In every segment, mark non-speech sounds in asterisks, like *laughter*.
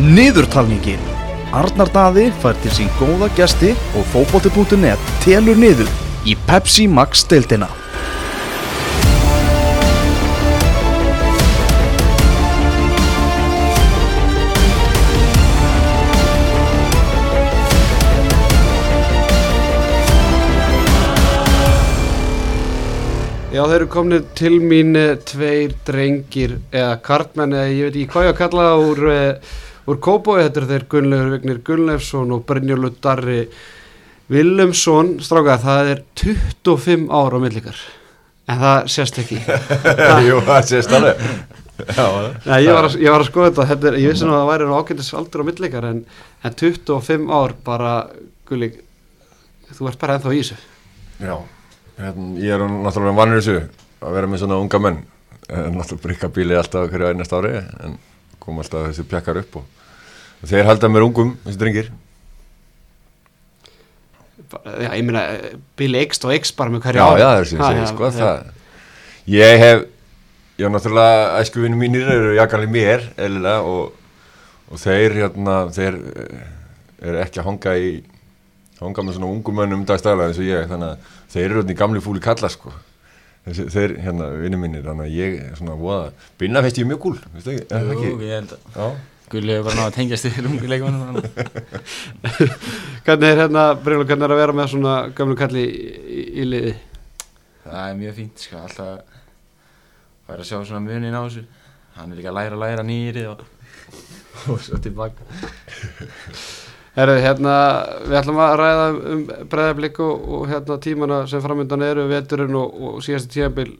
Niðurtalningin Arnar Daði fær til sín góða gesti og fótbolti.net telur niður í Pepsi Max deildina. Já, þeir eru komnið til mín eh, tveir drengir eða kartmenn eða ég veit ekki hvað ég að kalla úr, úr Kóbói, þetta er þeir Gunnlefur Vignir Gunnlefsson og Brynjólu Darri Vilumsson, stráka, það er 25 ára á millikar, en það sést ekki. *laughs* Jú, það sést alveg. Já, Nei, ég var, að, ég var að skoða þetta, þetta er, ég vissi nú að það væri ágætis aldur á millikar, en, en 25 ár bara, Gulli, þú ert bara ennþá í þessu. Já, hérna, ég er náttúrulega vannur þessu að vera með svona unga menn. En náttúrulega brykka bíli alltaf hverju einast ári en kom alltaf þessi pjakkar upp og, og þeir halda mér ungum, þessi drengir Já, ég meina, bíli X og X bara með hverju Já, ári. já, er sem Ha, já, segi, sko, já. það Ég hef, ég hef náttúrulega æskuvinu mínir eru jakanlega mér, eðlilega og, og þeir, hérna, þeir eh, eru ekki að hanga í hanga með svona ungum mönnum dagstæðlega eins og ég, þannig að þeir eru hérna í gamli fúli kalla, sko Þessi, þeir, hérna, vinni mínir, þannig að ég er svona voða, binna fest ég mjög gúl, veistu ekki, er það Jú, ekki? ég held að Já, Gulli hefur bara náða að tengjast yfir ungu leikmannum *laughs* Hvernig er hérna, Brynjólu, hvernig er að vera með svona gamlu kalli í, í, liði? Það er mjög fínt, sko, alltaf færa að sjá svona munin á þessu. Hann er líka að læra að læra nýri og, *laughs* og svo tilbaka Herru, hérna, við ætlum að ræða um breðablík og, og hérna tímana sem framöndan eru, veturinn og, og síðasta tímabil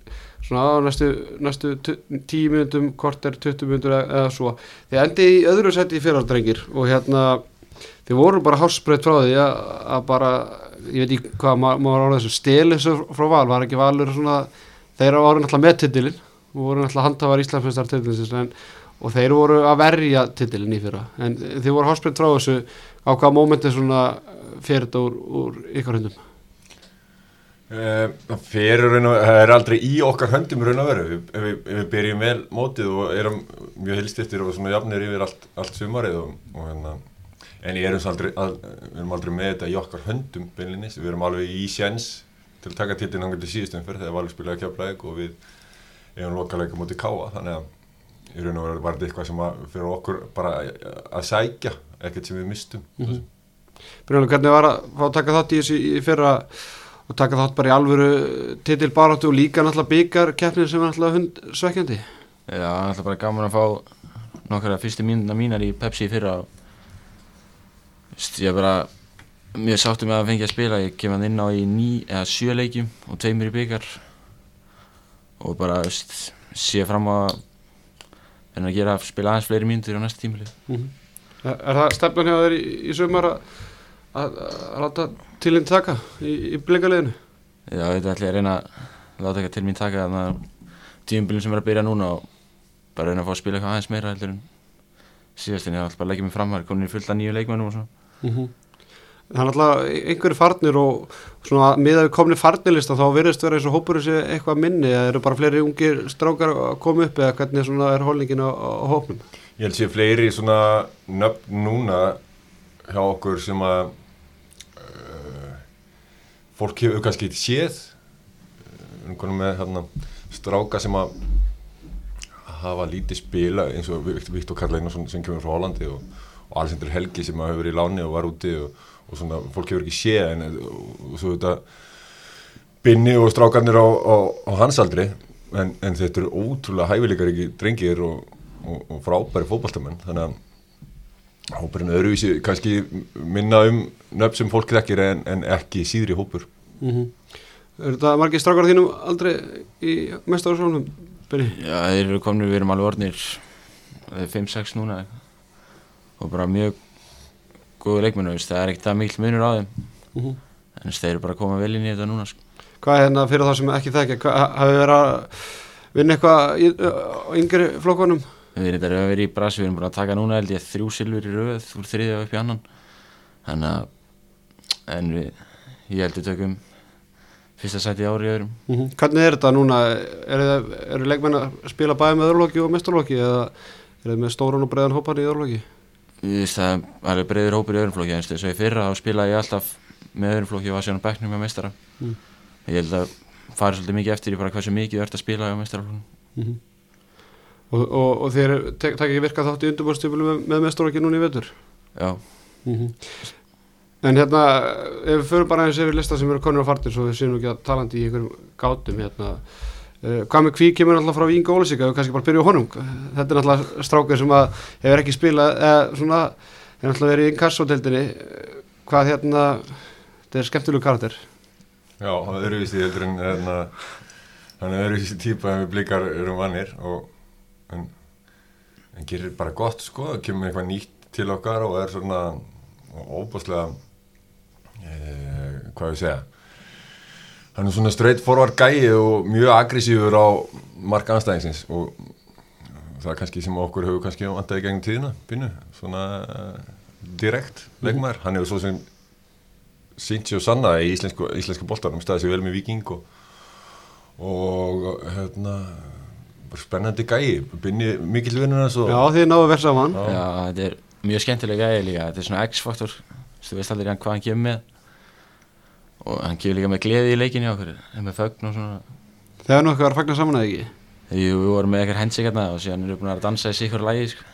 svona á næstu, næstu tu- tíu minnundum, korter, 20 minnundur eða, svo. Þið endi í öðru seti í fyrraldrengir og hérna, þið voru bara hásbreytt frá því að, að bara, ég veit ekki hvað ma- maður orðið þessu, steli þessu frá val, var ekki valur svona, þeir voru náttúrulega með titilinn og voru náttúrulega handhafar Íslandsmeistar titilinsins en og þeir voru að verja titilin í fyrra. En þið voru hásbreytt frá þessu á hvaða mómenti svona fyrir þetta úr, úr ykkar hundum Eh, Það fer raun og það er aldrei í okkar höndum raun og veru. Ef, ef, ef við byrjum vel mótið og erum mjög hilstiftir og svona jafnir yfir allt, allt sumarið og, og hérna en erum aldrei, al, við erum aldrei með þetta í okkar höndum beinlinis, við erum alveg í sjens til að taka titlinn hangar til síðustum fyrir þegar Valur spilaði kjöflæk og við erum lokalega mótið káa þannig að í raun og veru var þetta eitthvað sem að fyrir okkur bara að sækja ekkert sem við mistum Mhm. Brynjólu, hvernig var að fá að taka þátt í þessu í fyrra og taka þátt bara í alvöru titilbaráttu og líka náttúrulega byggar keppnir sem er náttúrulega hund svekkjandi Já, það er alltaf bara gaman að fá nokkara fyrstu mínuna mínar í Pepsi í fyrra. Ég er bara mjög sáttur með að fengja að spila. Ég kem hann inn á í ný eða sjö leikjum og tveimur í byggar og bara veist, sé fram á en að gera spila aðeins fleiri mínútur á næsta tímuli Er, er það stefnan hjá þeir í, í sumar að, láta tilinn taka í, í blikaliðinu? Já, þetta ætla ég að reyna að láta ekki til mín taka þannig að tímubilin sem er að byrja núna og bara reyna að fá að spila eitthvað aðeins meira heldur en síðast en ég ætla bara að leggja mig fram það er komin í fullt af nýju leikmennum og svona Það er alltaf einhverju farnir og svona miðað við komni farnilista þá virðist vera eins og hópur þessi eitthvað minni eða eru bara fleiri ungir strákar að koma upp eða hvernig svona er holningin á, á hópnum? Ég held sé fleiri svona nöfn núna hjá okkur sem að uh, fólk hefur kannski séð uh, einhvern með hérna, stráka sem að hafa lítið spila eins og Viktor Karl Einarsson sem kemur frá Hollandi og, og Alessandur Helgi sem að hefur verið í láni og var úti og, og svona fólk hefur ekki séð en uh, og, svo þetta Binni og strákarnir á, á, á hans aldri en, en þetta eru ótrúlega hæfileikar ekki drengir og, og, og frábæri fótballtamenn þannig að hópurinn öðruvísi kannski minna um nöfn sem fólk þekkir en, en ekki síðri hópur Mm Er þetta margir strákar þínum aldrei í mestarásválunum? Byrni? Já, þeir eru komin, við erum alveg orðnir 5-6 núna og bara mjög góðu leikmennu, það er ekkert það mikil munur á þeim Mm -hmm. en þeir eru bara að koma vel inn í þetta núna sko. Hvað er hérna fyrir það sem ekki þekkja? Hafið verið að vinna eitthvað yngri flokkunum? Við erum þetta að vera í brasi, við erum bara að taka núna held ég þrjú silfur í röð úr þriðja upp í annan þannig að en við, ég held við tökum fyrsta sæti ári í öðrum Mm Hvernig er þetta núna? Er eru leikmenn að spila bæði með öðrulóki og mestarlóki eða er þið með stóran og breiðan hópan í öðrulóki? Það er alveg breiður hópur í öðrum flokki en þess að ég fyrra þá spilaði ég alltaf með öðrum flokki og var síðan á bekknum með meistara. Mm. ég held að fara svolítið mikið eftir í bara hversu mikið þú ert að spila á meistaraflokkum og, og, og þeir tek, takk ekki virka þátt í undurbúrstífulu með, með mestarokki núna í vetur? Já, En hérna, ef við förum bara eins yfir lista sem eru konur á fartir svo við séum ekki að talandi í einhverjum gátum hérna, hvað með kví kemur alltaf frá Inga Ólisíka, við kannski bara byrja á honum? Þetta er náttúrulega strákur sem að hefur ekki spilað, eða svona hefur náttúrulega verið í inkassodeldinni hvað hérna, þetta er skemmtilegu karakter. Já, hann er öðruvísi heldur en hérna, hann er öðruvísi típa en við blikar erum vannir og en, en gerir bara gott sko, það kemur eitthvað nýtt til okkar og er svona óbúslega e, hvað ég segja hann er svona straight forward gæi og mjög aggressífur á marka anstæðingsins og það er kannski sem okkur hefur kannski vandaði gegnum tíðina, pínu, svona uh, direkt leikmaður, hann hefur svo sem sínt sér og sanna í íslensku, íslensku boltanum staðið sér vel með viking og, og hérna spennandi gæi, binni mikill vinnur og Já, þið náðu að vera saman. Já. þetta er mjög skemmtilega gæði líka. Þetta er svona X-faktor. Þú veist allir hann hvað hann kemur með og hann kemur líka með gleði í leikinni okkur með fögn og svona Þegar nú eitthvað var að fagna saman eða ekki Jú, við vorum með eitthvað hensik hérna og síðan erum við búin að dansa í sikkur lagi sko.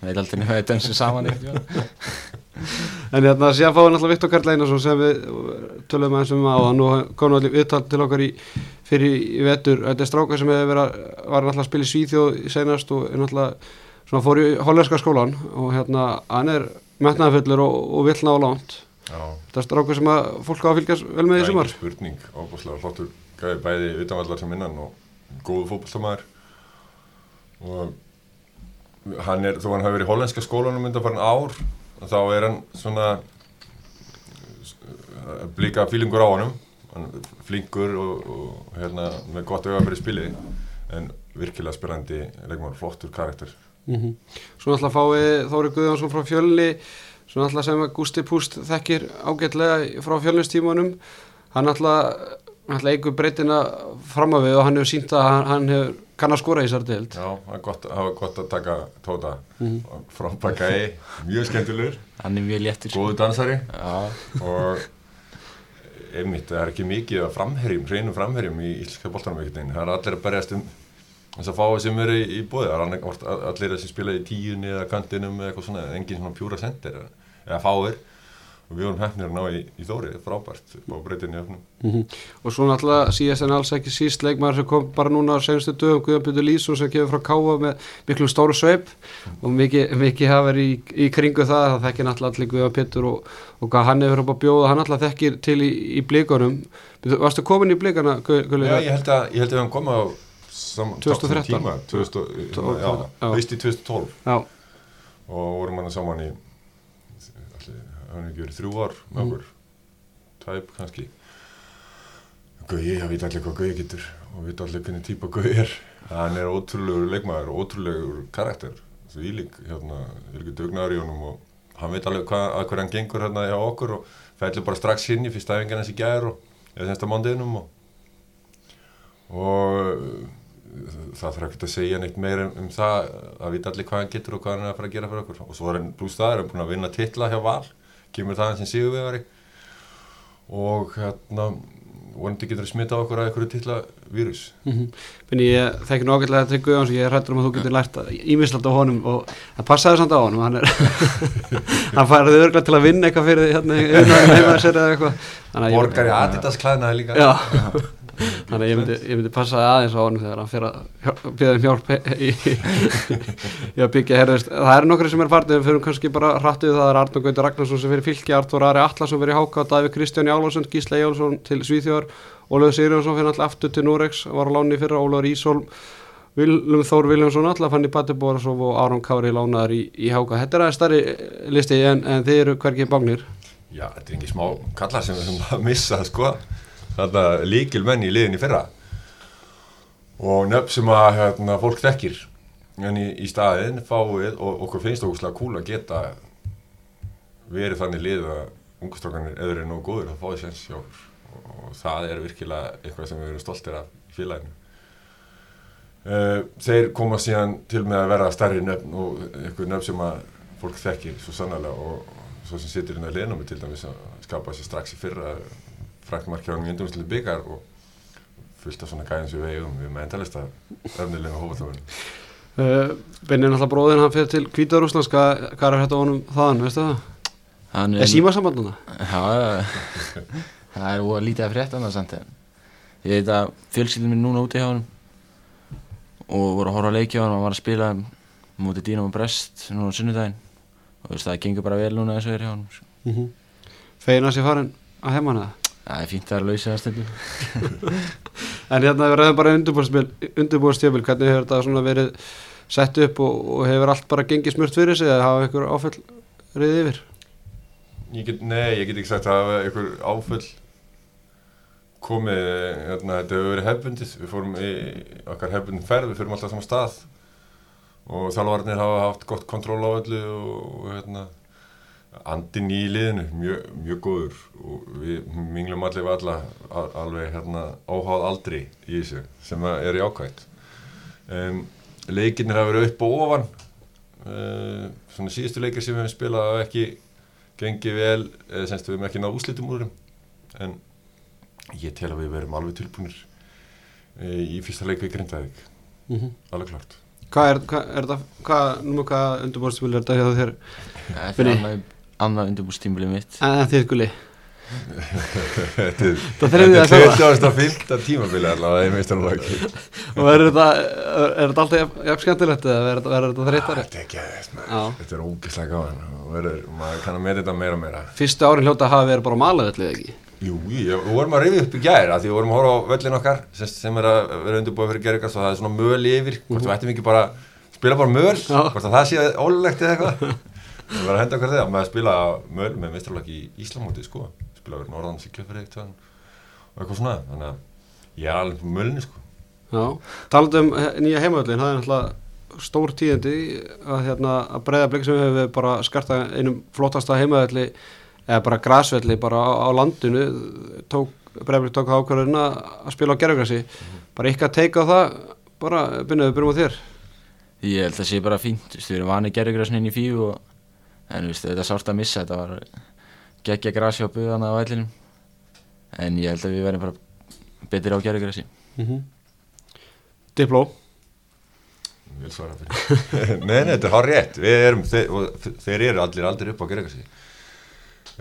það veit aldrei nefnir að við dansum saman eitthvað *laughs* En hérna, síðan fáið náttúrulega Viktor Karl Einarsson sem við tölum aðeins um hann og komum allir viðtal til okkar í, fyrir í vetur. Þetta er strákar sem verið að, var náttúrulega að spila í Svíþjóð í senast og er náttúrulega svona fór í hollenska skólan og hérna, hann er metnaðafullur og, og vill ná langt. Þetta er strákar sem að fólk á að fylgjast vel með í sumar. spurning. Óbúslega flottur gæði bæði utanvallar sem innan og góðu fótballtamæður og hann er, þó hann hafi verið í hollenska skólanum undan farin ár þá er hann svona uh, blika fílingur á honum. Hann flinkur og, og hérna, með gott auga fyrir spilið. En virkilega spilandi leikmar, flottur karakter. Mm Svo náttúrulega fáið Þóri Guðjónsson frá fjölni svo náttúrulega sem að Gústi Púst þekkir ágætlega frá fjölnistímanum hann náttúrulega náttúrulega eigur breytina fram á við og hann hefur sínt að hann, hann hefur kann að skora í þessar deild. Já, það er var gott að taka tóta. Mhm. og frábæk gæi, mjög skemmtilegur. Hann er mjög léttur sko. góðu dansari. Já, og einmitt, það er ekki mikið af framherjum, hreinum framherjum í ekkert einn, það er allir að berjast um þess að fáið sem eru í, bóði er allir að sem spila í tíunni eða kantinum eða eitthvað svona, engin svona pjúra sendir eða fáir og við vorum hefnir að ná í, í Þóri, frábært á breytinni öfnum Mhm. og svo náttúrulega síðast en alls ekki síst leikmaður sem kom bara núna á senstu dögum Guðjón Pítur Lýsson sem kemur frá Káa með miklu stóru sveip og mikið, mikið hafa verið í, í kringu það það þekkir náttúrulega allir Guðjón Pítur og, og hvað hann hefur upp að bjóða, hann náttúrulega þekkir til í, í blíkunum Varstu komin í blíkana? Já, ég held að, ég held að við hann koma á sam, 2013. tíma, 2000, Tólf, já, já. veist í 2012 Já, og vorum hann saman í hann hefur ekki verið þrjú ár með Mm. okkur. Tæp kannski. Gauði, það veit allir hvað Gauði getur og veit allir hvernig típa Gauði er. Hann er ótrúlegur leikmaður ótrúlegur karakter því lík, hérna, er ekki dugnaður í honum og hann veit alveg hvað, að hver hann gengur hérna hjá okkur og fællir bara strax inn í fyrst æfingan hans í gær og eða þennst að mándeginum og, og það þarf ekkert að segja neitt meira um, um það að vita allir hvað hann getur og hvað hann er að fara að gera fyrir okkur. Og svo er hann pluss það, er hann búin að vinna titla hjá Val kemur það sem sigurvegari og hérna vonandi getur að smita okkur að einhverju titla vírus mm Finni ég þekki nú ágætlega þetta Guðjón sem ég er hrættur um að þú getur lært ímislegt á honum og það passaði samt á honum hann, er hann færði örglega til að vinna eitthvað fyrir hérna eitthvað Þannig að Borgar í Adidas klæðnaði líka þannig að ég myndi, ég myndi passa aðeins á honum þegar hann fyrir að bjöða um hjálp í, í að byggja herðist. Það eru nokkri sem er farnið, við fyrir kannski bara hrattið það er Arnur Gauti Ragnarsson sem fyrir fylki, Artur Ari Allarsson fyrir Háka, Davíð Kristján Jálvarsson, Gísla Jálsson til Svíþjóðar, Ólaugur Sigurjónsson fyrir alltaf aftur til Norex, var á láni fyrir Ólaugur Ísholm, Vilum Þór Viljánsson alltaf fann í Batibórasof og Áron Kári lánaðar í, í Háka. Þetta er aðeins starri listi en, en þið eru hverkið bágnir. Já, þetta er ekki smá kallar sem við höfum að missa sko. Þetta líkil menn í liðinni fyrra. Og nöfn sem að hérna, fólk þekkir. En í, í staðin fáið og okkur finnst okkur kúl að geta verið þannig lið að ungustrákanir eður er nógu góður að fáið sens hjá og það er virkilega eitthvað sem við erum stoltir af í félaginu. Uh, Þeir koma síðan til með að vera stærri nöfn og eitthvað nöfn sem að fólk þekkir svo sannlega og svo sem situr inn að liðnum til dæmis að skapa sér strax í fyrra frækmarkjáðum í undumslu byggar og fullt af svona gæðin sem við eigum við með endalista öfnilega hófatáðun Uh, Benni náttúrulega bróðin, hann fyrir til Kvítarúslands, hvað, er hægt á honum þaðan, veistu það? Hann Er símasambanduna? Já, já, það er óa lítið að frétta annars samt en ég veit að fjölskyldin minn núna úti hjá hann og voru að horfa að leikja á hann og var að spila mútið Dínam og Brest núna á sunnudaginn og þú veist það gengur bara vel núna eins og er hjá hann. Mm -hmm. Fegin að sé farin að heimann eða? Það er fínt að vera lausið að stundum *laughs* En hérna við ræðum bara undirbúinstjöfil, hvernig hefur þetta verið sett upp og, og hefur allt bara gengið smurt fyrir sig eða hafa ykkur áfell reyðið yfir? Ég get, nei, ég get ekki sagt að hafa einhver áföll komið, hérna, þetta hefur verið hefbundið, við fórum í okkar hefbundin ferð, við fórum alltaf saman stað og þjálfarnir hafa haft gott kontról á öllu og hérna, andin í liðinu, mjög, mjög góður og við minglum allir við alla al- alveg hérna óháð aldri í þessu sem er jákvæmt. Um, leikirnir hafa verið upp og ofan, uh, svona síðustu leikir sem við hefum spilað hafa ekki gengið vel, eða semst við hefum ekki náð úslitum úr þeim en ég tel að við verum alveg tilbúinir e, í fyrsta leik við Grindavík, Mm -hmm. alveg klart Hvað er, hvað er þetta, hvað, númer hvað undirbúinstjöfil er þetta hjá þér? það er annað, undirbúrstímbilið mitt. En en þið guli, Þetta er það þriðið að þetta það er 20. fylgta tímabili allavega í meistarlóki og er þetta, er þetta alltaf jafn- skemmtilegt eða verður þetta, verður þetta þreyttari? Þetta er maður, þetta er ógislega gáðan og verður, maður kann að með þetta meira og meira. Fyrstu árin hljóta hafa verið bara malaðallið ekki? Jú, ég, við vorum að rifja upp í gær að því við vorum að horfa á völlin okkar sem, sem er að vera undirbúið fyrir gerðugast og það er svona möl yfir, hvort við ættum ekki bara spila bara möl, hvort að það sé ólulegt eða eitthvað við varum að henda okkar þegar með að spila möl með meistarlóki í Íslamóti sko, spila verið norðan Siglufjörði eitt og eitthvað svona. Þannig að ég er alveg mölni sko. Já, talandi um he- nýja heimavöllin, það er náttúrulega stór tíðindi að, hérna, að breyða blik sem við hefur bara skarta einum flottasta heimavölli eða bara grasvelli bara á, á landinu. Tók, breyðblik tók það ákvörðin að spila á gerðugrassi bara ykkar teika það. Bara byrjuðu, byrjum á þér. Ég held að það sé bara fínt. Við erum vanið gerðugrasnin í fíu og, en veist, þetta er sárt að missa þetta var geggja grasi á buðana á vellinum. En ég held að við verðum bara betur á gerðugrasi mm -hmm. Dipló Vel svara fyrir *laughs* Nei, nei, þetta er hár rétt Við erum, þeir, og þeir eru allir aldrei upp á gerðugasi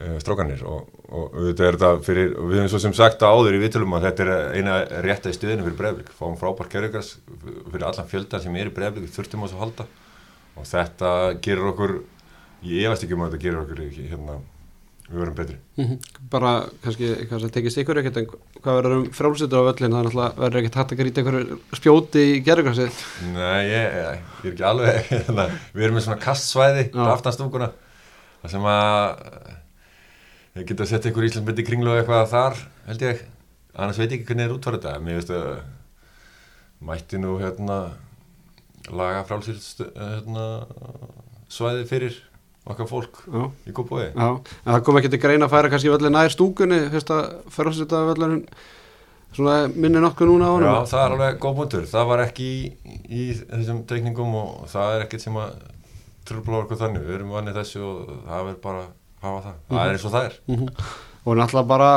uh, strókanir og, og þetta er þetta fyrir og við hefum svo sem sagt áður í viðtölum að þetta er eina rétta í stuðinu fyrir breyflik fáum frábær gerðugas fyrir allan fjöldan sem er í breyflik, við þurftum á þessu halda. Og þetta gerir okkur ég efast ekki um að þetta gerir okkur ekki, hérna, við verum betri. Bara kannski eitthvað sem tekist ykkur ekkert en hvað verður um frálsýttur á völlin það er náttúrulega verður ekkert hægt að grýta einhverju spjóti í gerðugrassi Nei, ég, ég, ég er ekki alveg *laughs* hérna, við erum með svona kastsvæði Já. aftanstunguna það sem að ég geta sett einhver íslensmyndi kringlu og eitthvað þar held ég. Annars veit ég ekki hvernig er útvarð þetta mér veist að mætti nú hérna laga frálsýrt hérna, svæði fyrir okkar fólk Já, í góðbóði en það kom ekki til greina að færa kannski völlin nær stúkunni fyrst að völlin svona minni nokkuð núna á honum? Já, það er alveg góð punktur. Það var ekki í, í þessum teikningum og það er ekkert sem að trúbla okkur þannig, við erum vannið þessu og það er bara að hafa það. Það er eins og það er. Mhm. og náttúrulega bara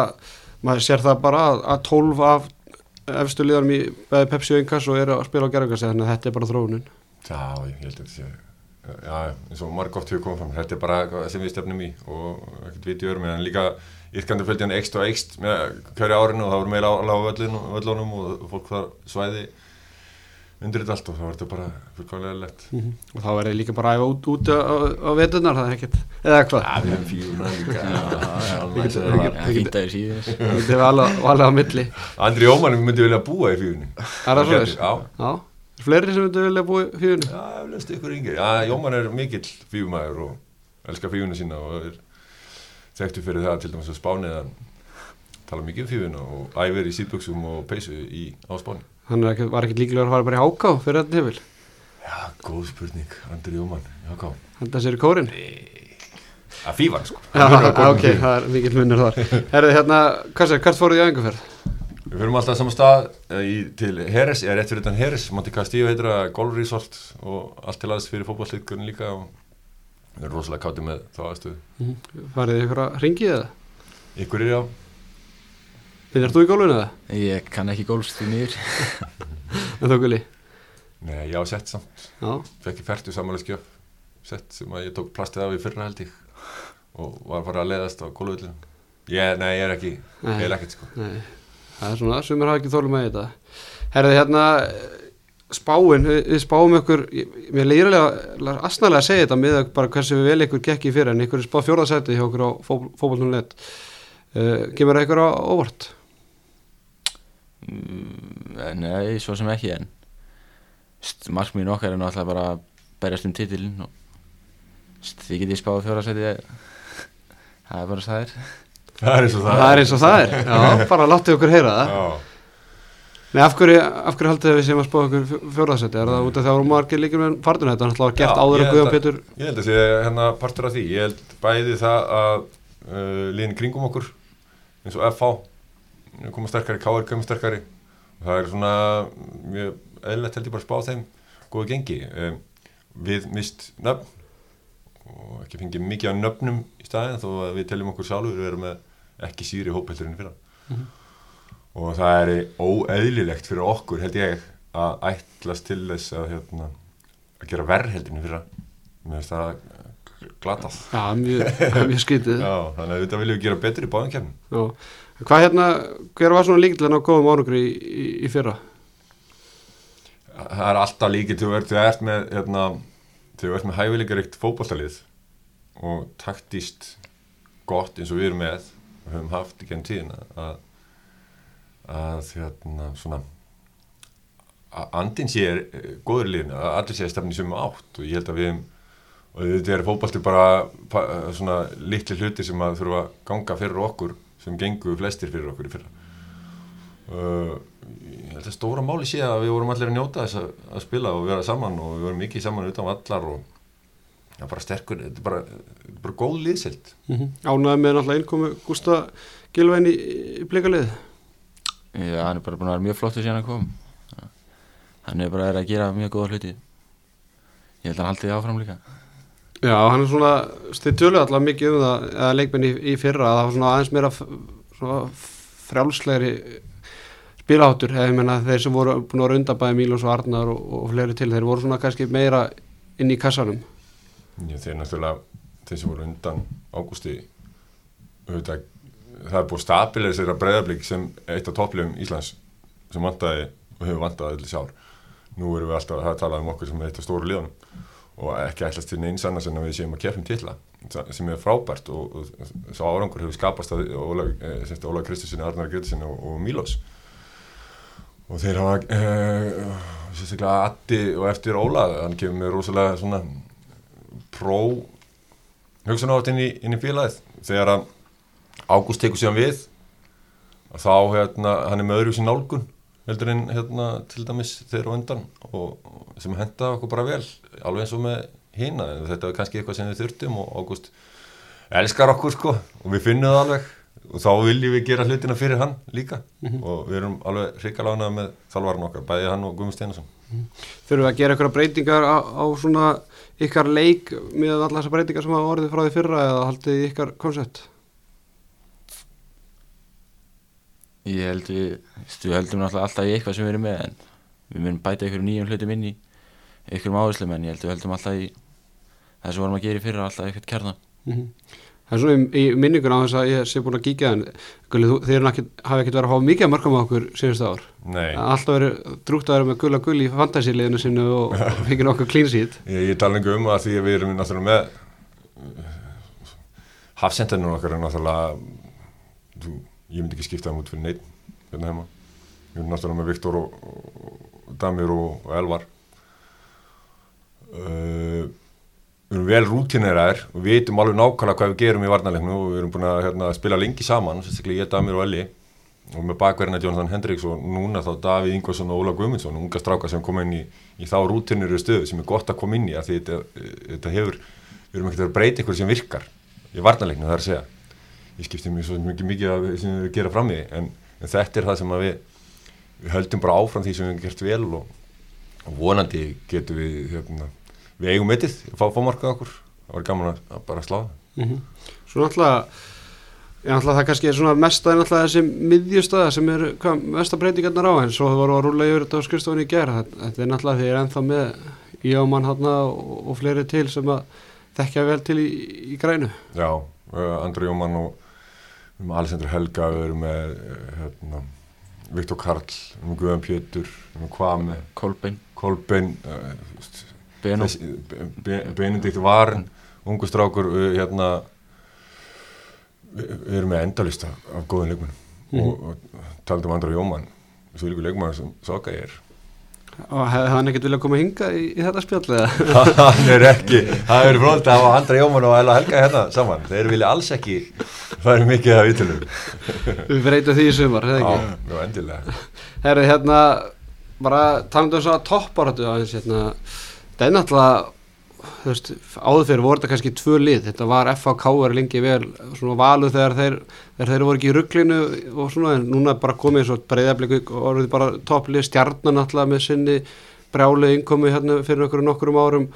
maður sér það bara að- að 12 af efstu liðanum í Pepsi og Inkas og eru að spila á gerðugrassi þannig að þetta er bara þróunin. Já, ég held að þetta sé Já, eins og marg oft hefur komið fram Þetta er bara eitthvað sem við stefnum í og ekkert viti örum en líka yrkandi fölgjan ekst og ekst með hverju árinu og það voru meira á völlunum, völlunum og fólk var svæði undir þetta allt og það var þetta bara fullkvæmlega lett og þá er ég líka bara að æfa út, út á, á veturnar það er ekkert, eða hvað? Já, við hefum fíuna líka. *laughs* Það er að við síðan þetta er alveg, á milli. Andri Ómann myndi vilja búa í fíunni Er það? Já, já, er fleiri sem myndu vilja búi fjöðunni já, eflaust ykkur yngir Já, Jómann er mikill fíumæður og elskar fíuna sína og er þekktu fyrir það til dæmis að spánið að tala mikið um fíuna og æfir í síðbuksum og peysu í, á spáni. Hann ekki, var ekkert líklega að fara bara í háká fyrir þetta hefil, Já, góð spurning, Andri Jómann Já, ká henda sér í kórin Að fífan, sko. Já, ok, það er mikill munur þar. Herðu hérna, hvað sér, hvert fóruð í æfingarferð? Við fyrir alltaf saman stað eh, í, til Heres, eða rétt fyrir utan Heres, Monte Castillo heitir það, Golf Resort og allt til aðeins fyrir fótballleikurinn líka og við erum rosalega káttið með þá aðstöðu. Farið þið ykkur að ringið eða? ykkur er já, Finnir þú í gólfinu eða? Ég kann ekki því niður *laughs* En þú gulli? nei, ég á sett samt. Já, fekk ég færtu samanlega sett sem að ég tók plastið af í fyrra held ég og var bara að leiðast á gólvöldinu ég, nei, ég er ekki, ég er ekkert sko. Nei Það er svona, sumir hafa ekki þólum með þetta. Herði hérna spáin, við, við spáum ykkur mér leiðilega asnalega að segja þetta með bara hversu vel ykkur gekk í fyrir en ykkur er spáð fjórðasæti hjá okkur á fótbollnunet uh, Kemur það ykkur á óvart? Mm, Nei, svo sem ekki en Markmiðin okkar er náttúrulega bara að berjast um titilin og þið getið spáð fjóra seti það er bara er það er eins og það Það er eins og það er, já, bara láttu ykkur heyra það. Já, Nei, af hverju, af hverju haldið við sem að spáða ykkur fjórðasæti? Er það út af því að voru margir líkir með fartuna þetta? Að það var gert Já, áður ég að- Pétur ég held að sé hérna partur af því. Ég held bæði það að uh, liðin kringum okkur eins og FH koma sterkari, KR koma sterkari. Það er svona mjög eðlilegt held ég bara að spá þeim góðu gengi. Um, við mist nöfn og ekki fengið mikið af nöfnum í staðin þó að við teljum okkur sjálfur við erum með ekki síri hópheldur enn fyrra. Og það er óeðlilegt fyrir okkur held ég að ætlast til þess að, hérna, að gera verð heldinu fyrra. Mér finnst það glatað. Já, mjög, mjög skytið Já, þannig að þetta viljum við gera betur í kemum Já. Hvað hérna, hver var svona líkilega ná góðum árangri í, í, í fyrra? það er alltaf líkið að þú ert með hérna, þegar þú ert með hæfileikaríkt fótballtalið og taktíst gott eins og við erum með höfum haft í genn tíðina að, að hérna, svona að andin sé er eh, góður liðinu, að allir sé að stefni sem átt og ég held að við og þetta er fótballti bara pa, svona litli hluti sem að þurfa að ganga fyrir okkur sem gengu flestir fyrir okkur í fyrra. Uh, ég held að stóra máli sé að við vorum allir að njóta þess að, að spila og vera saman og við vorum mikið saman utan vallar og já, bara sterkur, þetta er bara, er bara góð liðsild Mm -hmm. Ánæði með náttúrulega innkomu Gústa Gilvæn í, í blikalið Já, hann er bara búin að vera mjög flottur síðan að kom. Hann er bara verið að gera mjög góða hluti. Ég held að hann haldi því áfram líka. Já, hann er svona, þið töluðu alltaf mikið um það eða leikmenn í, í fyrra að það var svona aðeins meira frjálslegri spilaháttur eða ég menna þeir sem voru búin að vera undanbæði Mílons og Arnar og, og fleiri til þeir voru svona kannski meira inn í kassanum Já, þeir náttúrulega, þeir sem voru undan ágústi auðvitað, það er búið stabilegir sér að breyðablík sem eitt af topplegum Íslands sem vantaði og hefur vantaði allir sár. Nú erum við alltaf að tala um okkur sem eitt af stóru liðunum og ekki ætlast til neins annars en að við séum að kefum titla sem er frábært og, og, og sá árangur hefur skapast að Óla Kristusson, Arnar Gretusson og, og Mílos og þeir hafa uh, sérstaklega Addi og eftir Óla, hann kemur með rosalega svona pró hugsun átt inn inn í félagið. Þegar að Ágúst tekur síðan við að þá hérna, hann er með öðru sín nálgun heldur en hérna, til dæmis þeir á undan og og sem henda okkur bara vel alveg eins og með hina. En þetta er kannski eitthvað sem við þurftum og Ágúst elskar okkur sko og við finnum það alveg. Og þá viljum við gera hlutina fyrir hann líka. Og við erum alveg hrikalána með þalvarinn okkar, bæði hann og Guðmund Steinarsson. Þurfum við að gera eitthvað breytingar á, á svona ykkar leik með allar þessar breytingar sem hafa orðið frá því fyrra eða haldið ykkar koncept ég held við, við heldum náttúrulega alltaf í eitthvað sem við erum með en við munum bæta ykkur nýjum hlutum inn í ykkur áherslum en ég held við heldum alltaf í það sem vorum að gera í fyrra alltaf eitthvað kjarnan Mhm. Það er svona í, í minningun á þess að ég sé búin að kíkja en Gulli, þú, þeir hafa ekkert verið að fá mikið að mörgum á okkur síðustu ár. Nei, Alltaf verið drúgt að vera með gulla gull í fantasíliðinu sinu og *laughs* fengið nokkuð clean sheet. Ég, ég tala lengur um það því að við erum náttúrulega með hafsendunum okkar er náttúrulega þú, ég myndi ekki skipta þeim út fyrir neitt hérna heima. Við erum náttúrulega með Viktor og, og Damir og, og Elvar. Uh, við erum vel rútineraðir og við veitum alveg nákvæmlega hvað við gerum í varnarleiknu og við erum búin að hérna, spila lengi saman sérstaklega ég, Damir og Elli. Og með bakverðina Jonathan Hendriks og núna þá Davíð Ingvarsson og Óla Guðmundsson unga stráka sem koma inn í, í þá rútinir stöðu sem er gott að koma inn í að því þetta, þetta hefur, við erum ekkert að breyta ykkur sem virkar í varnarleiknu það er að segja. Ég skipti mér svo mikið mikið að við gera fram í en, en þetta er það sem við, við höldum bara áfram því sem við hefum gert vel og, og vonandi getum við hérna, við eigum mittið, fá fámarkað okkur. Það var gaman að, að bara slá það. Mhm. Svo náttúrulega það kannski er svona en náttúrulega þessi miðjustöða sem er hvað, mesta breytingarnar á en svo þau voru að rúla yfir þetta á skrifstofunni í gera þetta er náttúrulega því ég er ennþá með Jómann hann og, og fleiri til sem að þekkja vel til í, í grænu. Já, Andri Jómann og um Alessandri Helga við erum með uh, hérna, Viktor Karl, um Guðan Pétur um Kvame, Kolbein, Kolbein uh, Benedikt Varen ungu strákur uh, hérna við, við erum með endalist af, af góðum leikmennum og, og taldum Andri Jómann svo líka leikmann sem Soka er. Og hefði hann ekkert viljað koma hinga í, í þetta spjall eða? *laughs* Hann er ekki, það er frólt að hafa Andra Jómann og Ella Helga hérna saman. Þeir vilja alls ekki færi mikið af ítölum *laughs* við breytum því í sumar, hérna, bara talandi um svona topparötu aðeins, hérna, það er náttúrulega, þú veist, áður fyrir voru þetta kannski tvö lið, þetta var FHK er lengi vel, svona valu þegar þeir, þeir, þeir voru ekki í rugglinu og svona, en núna bara komið svo breyðabliku og orðið bara topplið, stjarnan náttúrulega með sinni brjálu innkomi hérna fyrir okkur nokkurum árum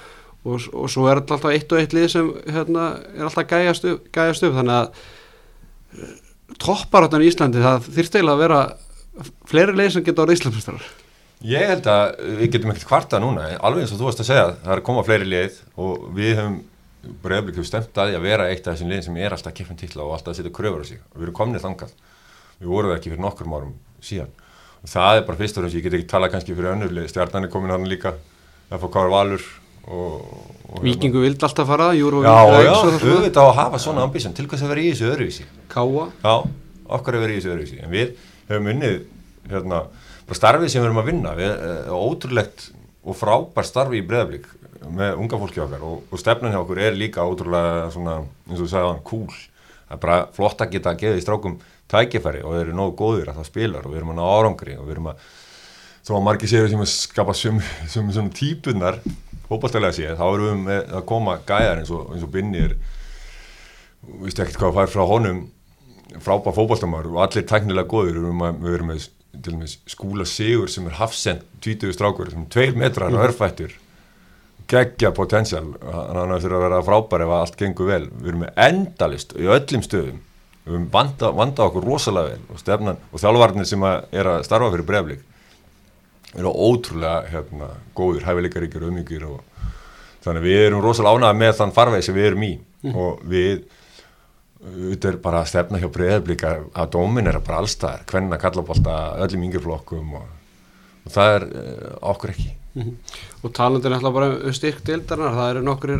og, og svo er alltaf eitt og eitt lið sem hérna er alltaf gæjast upp, gæjast upp. Þannig að topparötan í Íslandi, það þyrst eiginlega að vera fleiri leið sem geta orðið Íslandsmestrar Ég held að við getum ekkert kvarta núna, alveg eins og þú varst að segja, það er að koma fleiri lið og við höfum, Breiðablik hefur stemt að því að vera eitt af þessum lið sem er alltaf að keppa titla og alltaf að setja kröfur á sig. Og við erum komnið þangað, við vorum ekki fyrir nokkrum árum síðan. Og það er bara fyrst og fremst, ég get ekki talað kannski fyrir önnur lið, stjarnan er komin hann líka, FK Valur og, og Víkingu vildi alltaf fara, Júru Já, já, auðvitað á að hafa svona ambísjón, til hvers að vera í þessu öðruvísi? Káa Já, okkar hefur verið í þessu öðruvísi. En við höfum unnið hérna, starfið sem við erum að vinna við, uh, ótrúlegt og frábær starfi í breðablík með unga fólki okkar og, og stefnan hjá okkur er líka ótrúlega svona, eins og sagði hann, cool. Það er bara flott að geta að gefa í strákum tækifæri og þeir eru nógu góðir að það spilar og við erum að ná árangri og við erum að þó að margir séu sem að skapa svona típunar hópastælega séð, þá erum við með að koma gæjar eins og, og Binni er viðst ekkert hvað að fara frá honum frábær fótballtamar og allir tæknilega góður við erum, að, við erum með til skúla sigur sem er hafsend 20 strákur sem 2 metrar og örfættur. Geggja potential. Hann þurfa að vera frábær ef allt gengur vel. Við erum með endalist í öllum stöðum. Við erum vanda, vanda okkur rosalega vel og, stefnan, og þjálfvarnir sem að er að starfa fyrir breflik eru ótrúlega hérna, góður, hæfileikaríkir og umíkir og þannig við erum rosalega ánægða með þann farveg sem við erum í. Og við þetta er bara að stefna hjá breyðablík að dómin er bara allstaðar hvernig að kalla bólta öllum yngjurflokkum og, og það er uh, okkur ekki. Og talandi er alltaf bara um styrk deildarinnar, það eru nokkur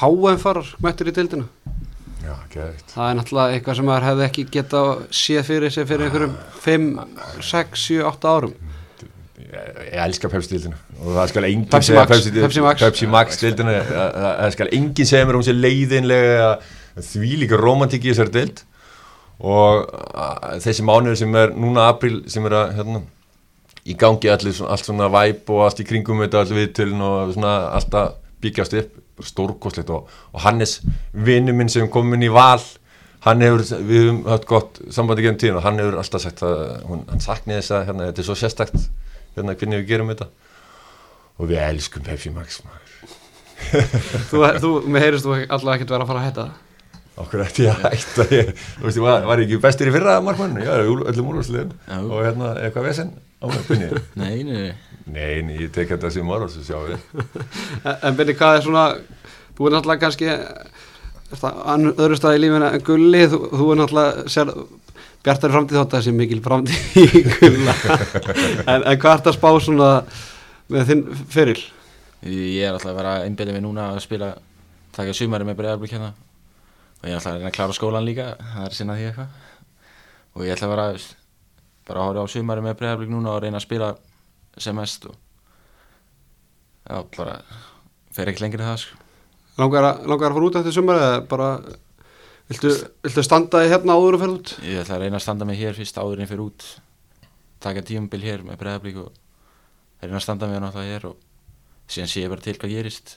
HM-farar mættir í deildina. Já, geðvikt það er náttúrulega eitthvað sem maður hefði ekki geta séð fyrir sig fyrir einhverjum 5, 6, 7, 8 árum. Ég, ég elska Pepsi-dildina og það skal enginn segja Max, Pepsi Max. Pepsi Max dildina það skal enginn segja mér um sér leiðinlega því líka romantík í þessari dild og að, þessi mánuður sem er núna april sem er að hérna, í gangi allir, allt svona væp og allt í kringum þetta allir viðtölin og svona alltaf byggjast upp stórkoslegt og, og Hannes vinnu minn sem kom inn í val hann hefur, við höfum hatt gott sambandi genið tíðin og hann hefur alltaf sagt að hún, hann sakni þess að hérna, þetta er svo sérstakt hérna hvernig við gerum þetta. Og við elskum Pepsi Max maður. þú, þú, með heyrist þú alltaf ekkert vera að fara að hætta það okkur ætti ég að hætta ég, þú veist, ég var, var ég ekki bestur í fyrra markmann, já, öllum úrvarsliðum Já. og hérna, eitthvað vesen? Á mig bunni Nei, nei, nei. Nei, nei, ég tek þetta sem orðs og sjá við. En- En Benni, hvað er svona þú er náttúrulega kannski öðru stað í lífina en gulli? Þú, þú er náttúrulega sér, bjartari framtíð þátt að þessi mikil framtíð í gulla. En, en hvað ert að spá svona með þinn feril? Ég er alltaf að vera einbyrja mig núna að spila taka sumari með bregðarblik hérna og ég alltaf að reyna að klára skólan líka það er sinna því eitthvað og ég ætla að vera bara að horfa á sumari með bregðarblik núna og reyna að spila sem mest og já, bara fer ekki lengri en það sko. Langar að, langar að fara út eftir sumar eða bara viltu, viltu standa í hérna áður og ferð út? Ég ætla að reyna að standa mig hér fyrst áður en fyrir út taka tímabil hér með bregðarblik og reyna að standa mig náttúrulega hér og síðan sé ég bara til hvað gerist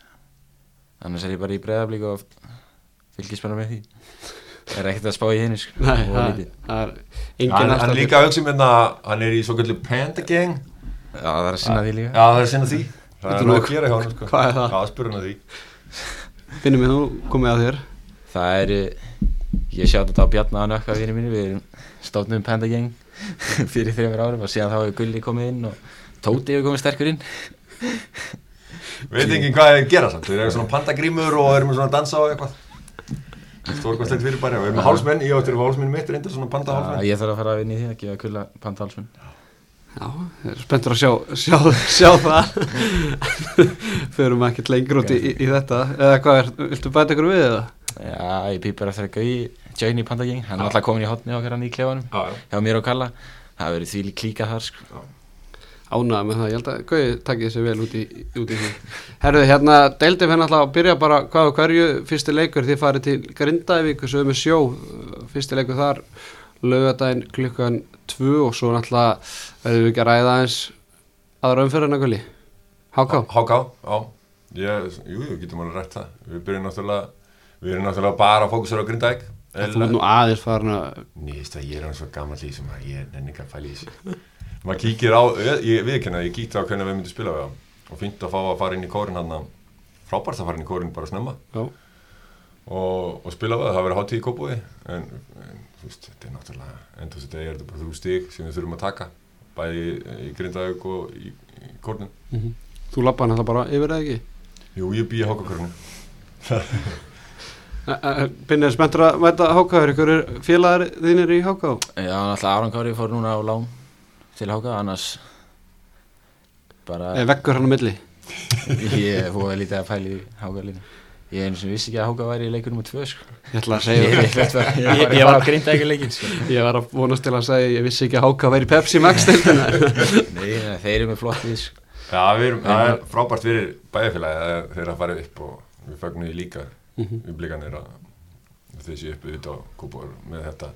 annars er ég bara í bregðarblik og fylgist bara með því. Er ekkert að spá í henni sko. Það, það er hann, er líka að hugsa um hérna hann er í svo kallið Panda Gang. Já, það er að sinna því líka. Já, það er sinna því. Það er er nú að gera hjá hann sko. Hvað er það? já, að því? Finnum við nú komið að þér. Það er, ég sjátt þetta á Bjarnar og nökka vinni mínu, við erum stofnum Panda Gang *laughs* fyrir þreymur árum og síðan þá hefur Gulli komið inn og Tóti hefur komið sterkur inn. Veit ekki hvað þeir gera samt, þeir eru svona pandagrímur og eru með svona dansa og eitthvað Stórkvæmstlegt fyrir bara, við erum hálsmenn, ég áttur hálsmenn mitt reyndar svona panda hálsmenn ég þarf að fara að vinna í því að gefa Gulla Panda Halsmenn. Já, ég er spenntur að sjá, sjá, sjá það Förum ekkert lengur út í, í, í þetta Eða hvað er, viltu bæta ykkur við eða? Já, ég eftir að join í Panda Gang, hann er alltaf komin í hotni okkar hann í klefanum, Já, já. hjá mér og Kalla. Það verið því klíka þar, sko. Ánægða með það, ég held að Gauði takkið sér vel út í, út í því. Herðu, hérna, deildið fyrir alltaf að byrja bara hvað og hverju fyrsti leikur. Þið farið til Grindavík og sögum með sjó. Fyrsti leikur þar laugadaginn klukkan 2 og svo náttúrulega verðum við ekki að ræða eins aðra umferðina gulli? Háká, Háká, já. Ég, Jú, jú, getum alveg rætt það. Við byrjum náttúrulega Við erum náttúrulega bara að fókusera á Grindavík. Þú er nú aðeins farin að Það, er að að Maður kíkir á, ég viðkenna, ég kíkti á hvernig við myndum spila við það og fínt að fá að fara inn í kórin hann frábært að fara inn í kórin bara snemma. Já, og, og spila við það, það verið hátíð í kópúi en, en þú veist, þetta er náttúrulega endur þetta er þetta bara þrjú stík sem við þurfum að taka. Bæði í, í Grindavík og í, í kórnum. Þú lappa hann alltaf bara yfir eða ekki? Jú, ég bý í hákakórnum *laughs* Binnir spenntur að mæta Háká er ykkur félagar þínir í Háká? Já, náttúrulega Aron Kári fór núna á lán til Háka, annars bara, eða vekkur hann á milli *laughs* ég fóði lítið að pæla í Háka líka. Ég einu sem vissi ekki að Háka væri í leikur nummer 2, sko. Ég ætla að segja ég, ég, ég, Ég- ég, var að grinda ekki leikin, sko. Ég var að vonast til að segja ég vissi ekki að Háká væri í Pepsi Max deildina *laughs* Nei, nei, þeir eru með flott við, sko. Já, við erum, það er frábært fyrir bæjarfélagi að þeir eru að fara upp og við fagnum því líka við blikanir að þessi uppi út á kúbor með þetta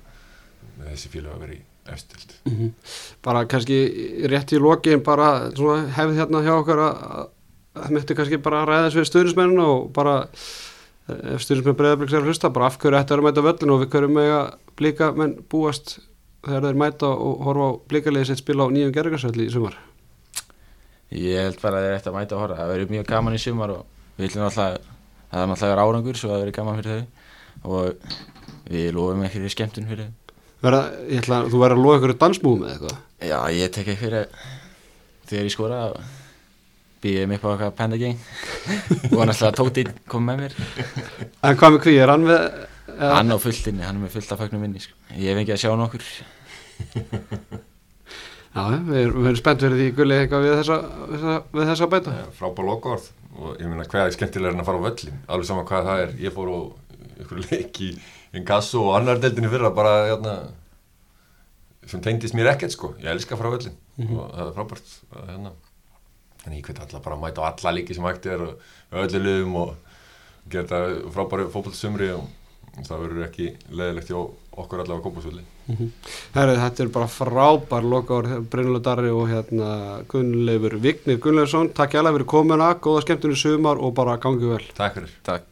með þessi félag að vera í efstild bara kannski rétt í lokin bara hefði hérna hjá okkar að að það myndi kannski bara ræða þessu við stuðnismennina og bara eh, ef stuðnismenn breyðabliks er að hlusta bara af hverju ætti að mæta völlin og við hverju með að blika menn búast þegar þeir mæta og horfa á blíkaliði sitt spila á nýjum gerðingarsvelli í sumar Ég held bara að þeir ætti að mæta að horfa. Það verður mjög gaman í sumar og við viljum alltaf, það er vera árangur svo það verður gaman fyrir þau og við lofum ekki skemmtun fyrir þau. Verða, ég ætla, þú verður að loða ykkur dansmúum eða eitthvað Já, ég tek ekki fyrir þegar ég skora og býðum upp á panda gang *laughs* og náttúrulega Tóti kom með mér. en hvað með hví, er hann með eða, Hann á fullt inni, hann er með fullt af fagnum inni, sko. Ég hef ekki að sjá nokkur. *laughs* já, við erum, erum spennt fyrir því gulli eitthvað við þessa, við þessa, við þessa að bæta frábær lokaorð og ég meina hvað er skemmtilega en að fara á völlin alveg sama hvað það er, ég fór á ykkur leik í Inkasso og annar deildinni fyrra bara hérna, sem tengdist mér ekkert sko, ég elska að fara á völlin og það er frábært að, hérna. en ég hveit alltaf bara að mæta á alla líki sem hægt er og öllu liðum og gera þetta frábæri fótballsumri og það verður ekki leðilegt hjá okkur allavega kópasvöldi Herri, þetta er bara frábær lokaður Brynjuleg Darri og hérna Gunnleifur Vignir Gunnleifsson, takk hjá fyrir komuna, góða skemmtunni sumar og bara gangi vel. Takk fyrir. Takk.